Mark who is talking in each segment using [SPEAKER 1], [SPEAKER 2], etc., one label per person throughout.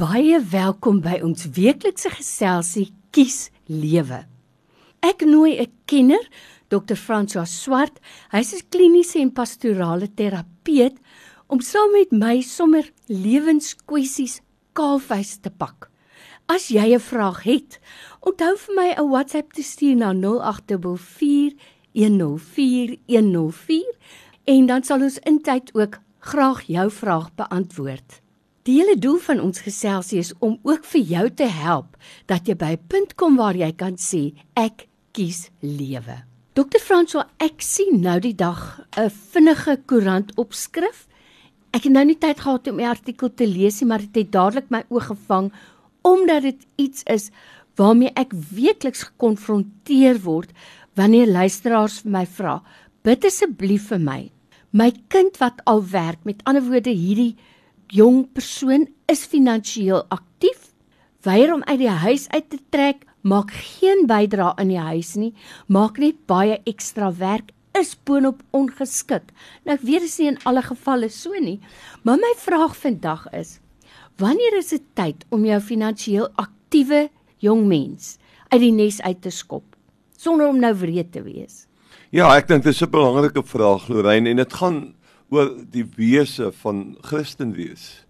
[SPEAKER 1] Baie welkom by ons weeklikse geselsie Kies Lewe. Ek nooi 'n kenner, Dr. François Swart. Hy's 'n kliniese en pastorale terapeut om saam met my sommer lewenskwessies kaalvuis te pak. As jy 'n vraag het, onthou vir my 'n WhatsApp te stuur na 0824104104 en dan sal ons intyd ook graag jou vraag beantwoord. Die hele doel van ons geselsie is om ook vir jou te help dat jy by 'n punt kom waar jy kan sê ek kies lewe. Dr. François, ek sien nou die dag 'n vinnige koerant opskrif. Ek het nou nie tyd gehad om die artikel te lees nie, maar dit het, het dadelik my oog gevang omdat dit iets is waarmee ek weekliks gekonfronteer word wanneer luisteraars vir my vra: "Bid asseblief vir my. My kind wat al werk, met ander woorde hierdie jong persoon is finansiëel aktief, weier om uit die huis uit te trek, maak geen bydrae in die huis nie, maak net baie ekstra werk, is boonop ongeskik. Nou ek weet dit is nie in alle gevalle so nie, maar my vraag vandag is: Wanneer is dit tyd om jou finansiëel aktiewe jong mens uit die nes uit te skop sonder om nou wreed te wees?
[SPEAKER 2] Ja, ek dink dit is 'n belangrike vraag, Lorraine, en dit gaan oor die wese van Christen wees.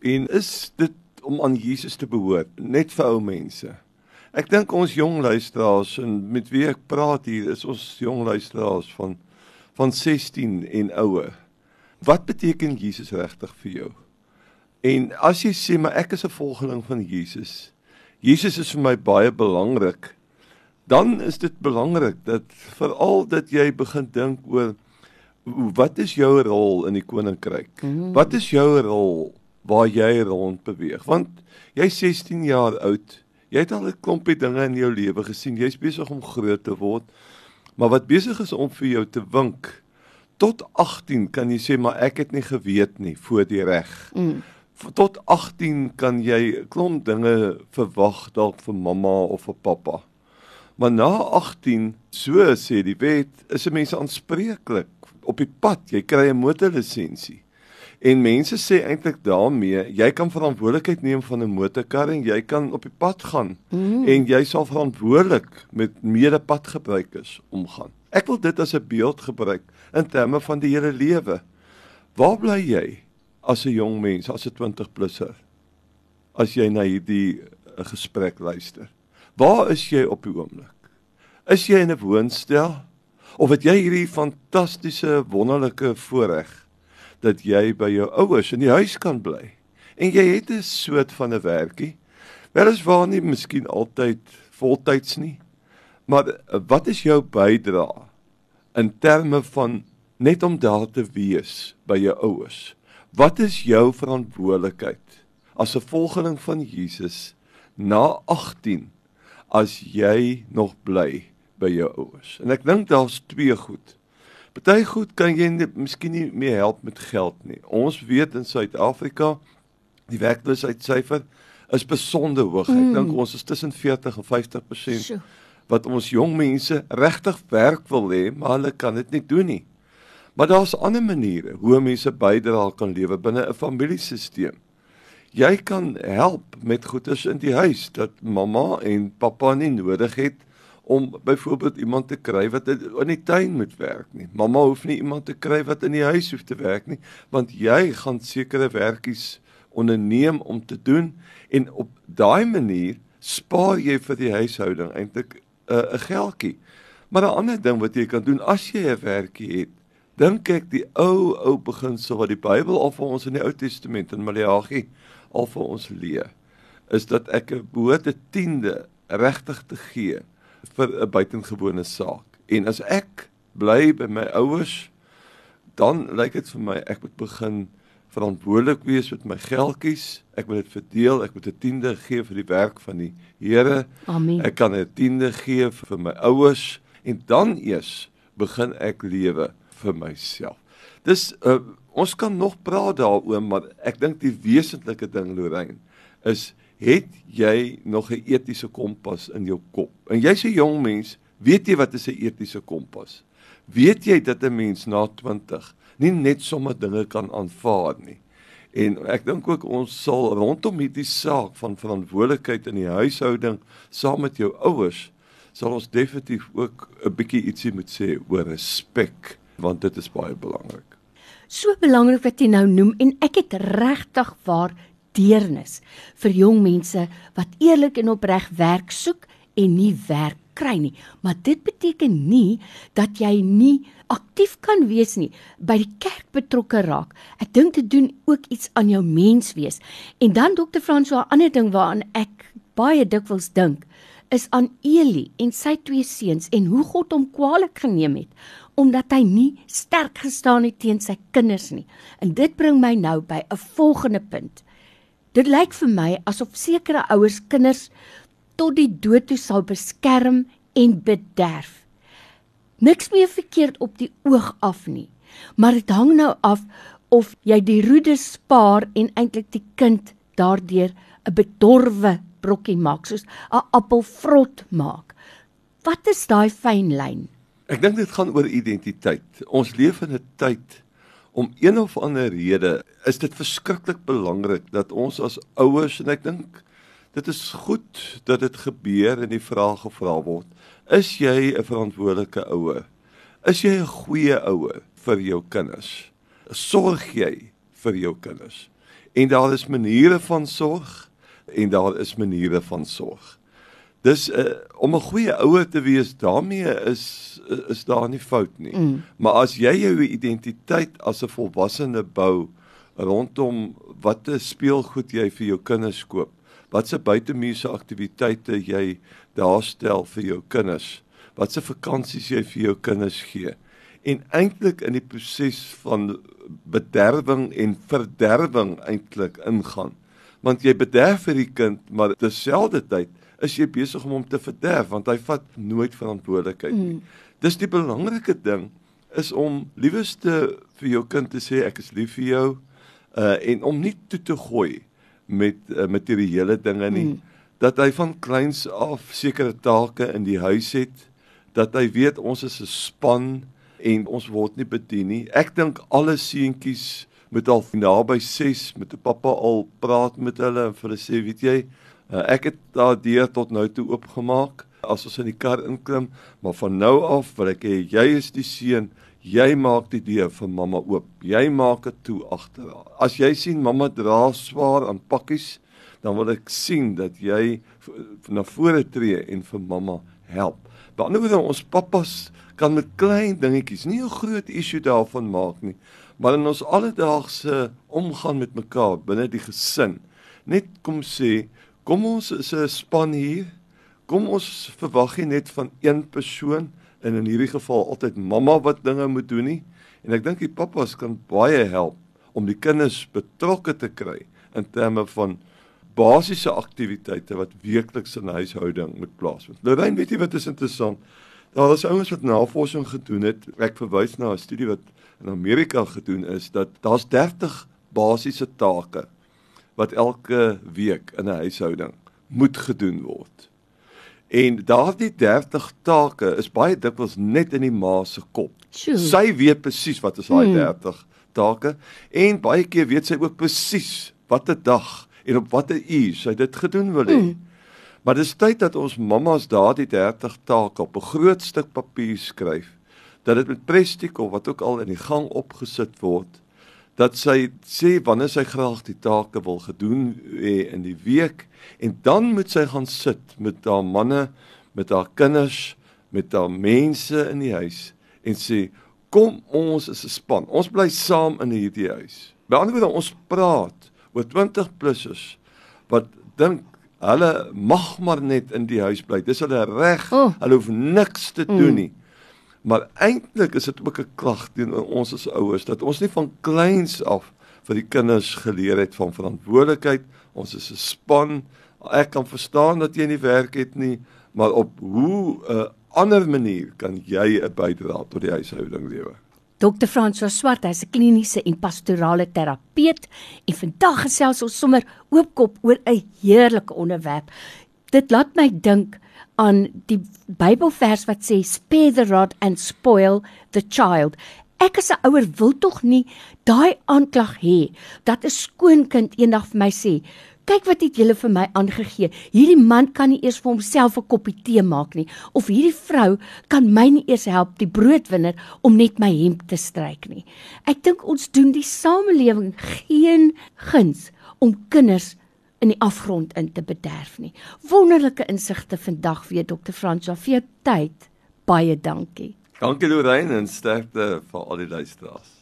[SPEAKER 2] En is dit om aan Jesus te behoort, net vir ou mense? Ek dink ons jong luisteraars en met wie ek praat hier is ons jong luisteraars van van 16 en ouer. Wat beteken Jesus regtig vir jou? En as jy sê maar ek is 'n volgeling van Jesus. Jesus is vir my baie belangrik. Dan is dit belangrik dat veral dat jy begin dink oor wat is jou rol in die koninkryk? Mm. Wat is jou rol waar jy rond beweeg? Want jy's 16 jaar oud. Jy het al 'n klompie dinge in jou lewe gesien. Jy's besig om groot te word. Maar wat besig is om vir jou te wink tot 18 kan jy sê maar ek het nie geweet nie voor die reg. Mm. Tot 18 kan jy klomp dinge verwag dalk vir mamma of vir pappa. Maar na 18, so sê die wet, is 'n mens aanspreeklik op die pad, jy kry 'n motorlisensie. En mense sê eintlik daarmee, jy kan verantwoordelikheid neem van 'n motorkar en jy kan op die pad gaan mm. en jy sal verantwoordelik met medepadgebruikers omgaan. Ek wil dit as 'n beeld gebruik in terme van die hele lewe. Waar bly jy as 'n jong mens, as 'n 20-plusser? As jy na hierdie eh, gesprek luister. Waar is jy op die oomblik? Is jy in 'n woonstel? Of het jy hierdie fantastiese wonderlike voorreg dat jy by jou ouers in die huis kan bly en jy het 'n soort van 'n werkie. Weliswaar nie miskien altyd voltyds nie. Maar wat is jou bydrae in terme van net om daar te wees by jou ouers? Wat is jou verantwoordelikheid as 'n volgeling van Jesus na 18 as jy nog bly by jou ouers. En ek dink daar's twee goed. Party goed kan jy nie, miskien nie meer help met geld nie. Ons weet in Suid-Afrika die werkloosheidssyfer is besonder hoog. Mm. Ek dink ons is tussen 40 en 50% Sjoe. wat ons jong mense regtig werk wil hê, maar hulle kan dit nie doen nie. Maar daar's ander maniere hoe mense bydra kan lewe binne 'n familiesisteem. Jy kan help met goederes in die huis dat mamma en pappa nie nodig het om byvoorbeeld iemand te kry wat in die tuin moet werk nie. Mamma hoef nie iemand te kry wat in die huis hoef te werk nie, want jy gaan sekere werkies onderneem om te doen en op daai manier spaar jy vir die huishouding eintlik 'n uh, geldjie. Maar 'n ander ding wat jy kan doen as jy 'n werkie het, dink ek die ou ou beginsel wat die Bybel al vir ons in die Ou Testament in Maleagi al vir ons leer, is dat ek 'n behoort 'n tiende regtig te gee vir 'n buitengewone saak. En as ek bly by my ouers, dan lyk dit vir my ek moet begin verantwoordelik wees met my geldjies. Ek moet dit verdeel. Ek moet 'n tiende gee vir die werk van die Here.
[SPEAKER 1] Amen.
[SPEAKER 2] Ek kan 'n tiende gee vir my ouers en dan eers begin ek lewe vir myself. Dis uh, ons kan nog praat daaroor, maar ek dink die wesentlike ding Lorraine is het jy nog 'n etiese kompas in jou kop? En jy's 'n jong mens, weet jy wat is 'n etiese kompas? Weet jy dat 'n mens na 20 nie net sommer dinge kan aanvaar nie En ek dink ook ons sal rondom hierdie saak van verantwoordelikheid in die huishouding saam met jou ouers sal ons definitief ook 'n bietjie ietsie moet sê oor respek want dit is baie belangrik.
[SPEAKER 1] So belangrik wat jy nou noem en ek het regtig waar deernis vir jong mense wat eerlik en opreg werk soek en nie werk kry nie. Maar dit beteken nie dat jy nie aktief kan wees nie, by die kerk betrokke raak. Ek dink dit doen ook iets aan jou menswees. En dan dokter François, 'n ander ding waaraan ek baie dikwels dink, is aan Eli en sy twee seuns en hoe God hom kwaliek geneem het omdat hy nie sterk gestaan het teen sy kinders nie. En dit bring my nou by 'n volgende punt. Dit lyk vir my asof sekere ouers kinders tot die dood toe sal beskerm en bederf. Niks meer verkeerd op die oog af nie, maar dit hang nou af of jy die roede spaar en eintlik die kind daardeur 'n bedorwe brokkie maak soos 'n appelvrot maak. Wat is daai fyn lyn?
[SPEAKER 2] Ek dink dit gaan oor identiteit. Ons leef in 'n tyd om een of ander rede is dit verskriklik belangrik dat ons as ouers en ek dink dit is goed dat dit gebeur en die vraag gevra word. Is jy 'n verantwoordelike ouer? Is jy 'n goeie ouer vir jou kinders? Sorg jy vir jou kinders? En daar is maniere van sorg en daar is maniere van sorg. Dis uh, om 'n goeie ouer te wees, daarmee is is daar nie fout nie. Mm. Maar as jy jou identiteit as 'n volwassene bou rondom watter speelgoed jy vir jou kinders koop, watse buitemuurse aktiwiteite jy daar stel vir jou kinders, watse vakansies jy vir jou kinders gee. En eintlik in die proses van bederwing en verderwing eintlik ingaan. Want jy bederf vir die kind, maar terselfdertyd is jy besig om hom te verderf want hy vat nooit verantwoordelikheid nie. Mm. Dis die belangrike ding is om lieweste vir jou kind te sê ek is lief vir jou uh en om nie toe te gooi met uh, materiële dinge nie. Hmm. Dat hy van kleins af sekere take in die huis het, dat hy weet ons is 'n span en ons word nie bedien nie. Ek dink alle seentjies moet al naby 6 met 'n pappa al praat met hulle en vir hulle sê, weet jy, uh, ek het daardeur tot nou toe oopgemaak as ons in die kar inklim, maar van nou af wil ek hê jy is die seun Jy maak die deur vir mamma oop. Jy maak dit toe agter haar. As jy sien mamma dra swaar aan pakkies, dan wil ek sien dat jy na vore tree en vir mamma help. Behalwe ons pappas kan met klein dingetjies, nie 'n groot issue daarvan maak nie, maar in ons alledaagse omgang met mekaar binne die gesin, net kom sê, kom ons is 'n span hier. Kom ons verwag nie net van een persoon en in hierdie geval altyd mamma wat dinge moet doen nie en ek dink die pappas kan baie help om die kinders betrokke te kry in terme van basiese aktiwiteite wat weekliks in huishouding moet plaasvind. Lorraine, weet jy wat is interessant? Daar is ouens wat navorsing gedoen het. Ek verwys na 'n studie wat in Amerika gedoen is dat daar's 30 basiese take wat elke week in 'n huishouding moet gedoen word. En daardie 30 take is baie dikwels net in die ma se kop. Sjoe. Sy weet presies wat is daai hmm. 30 take en baie keer weet sy ook presies watter dag en op watter uur sy dit gedoen wil hê. Hmm. Maar dis tyd dat ons mammas daardie 30 take op 'n groot stuk papier skryf dat dit met prestiek of wat ook al in die gang opgesit word dat sy sê wanneer sy graag die take wil gedoen hê in die week en dan moet sy gaan sit met haar manne, met haar kinders, met haar mense in die huis en sê kom ons is 'n span. Ons bly saam in hierdie huis. By ander woorde ons praat oor 20 plussers wat dink hulle mag maar net in die huis bly. Dis hulle reg. Oh. Hulle hoef niks te doen mm. Maar eintlik is dit ook 'n klag teen ons as ouers dat ons nie van kleins af vir die kinders geleer het van verantwoordelikheid. Ons is 'n span. Ek kan verstaan dat jy nie werk het nie, maar op hoe 'n uh, ander manier kan jy 'n bydrae tot die huishouding lewer?
[SPEAKER 1] Dr. François Swart, hy's 'n kliniese en pastorale terapeut en vandag gesels ons sommer oopkop oor 'n heerlike onderwerp. Dit laat my dink aan die Bybelvers wat sê spare the rod and spoil the child. Ek as 'n ouer wil tog nie daai aanklag hê dat 'n skoonkind eendag vir my sê, "Kyk wat het julle vir my aangegee. Hierdie man kan nie eers vir homself 'n koppie tee maak nie of hierdie vrou kan my nie eers help die broodwinner om net my hemp te stryk nie." Ek dink ons doen die samelewing geen guns om kinders in die afgrond in te bederf nie. Wonderlike insigte vandag weer Dr. Fransja vir jou tyd. Baie dankie.
[SPEAKER 2] Dankie Lorraine en sterkte vir al die luisteraars.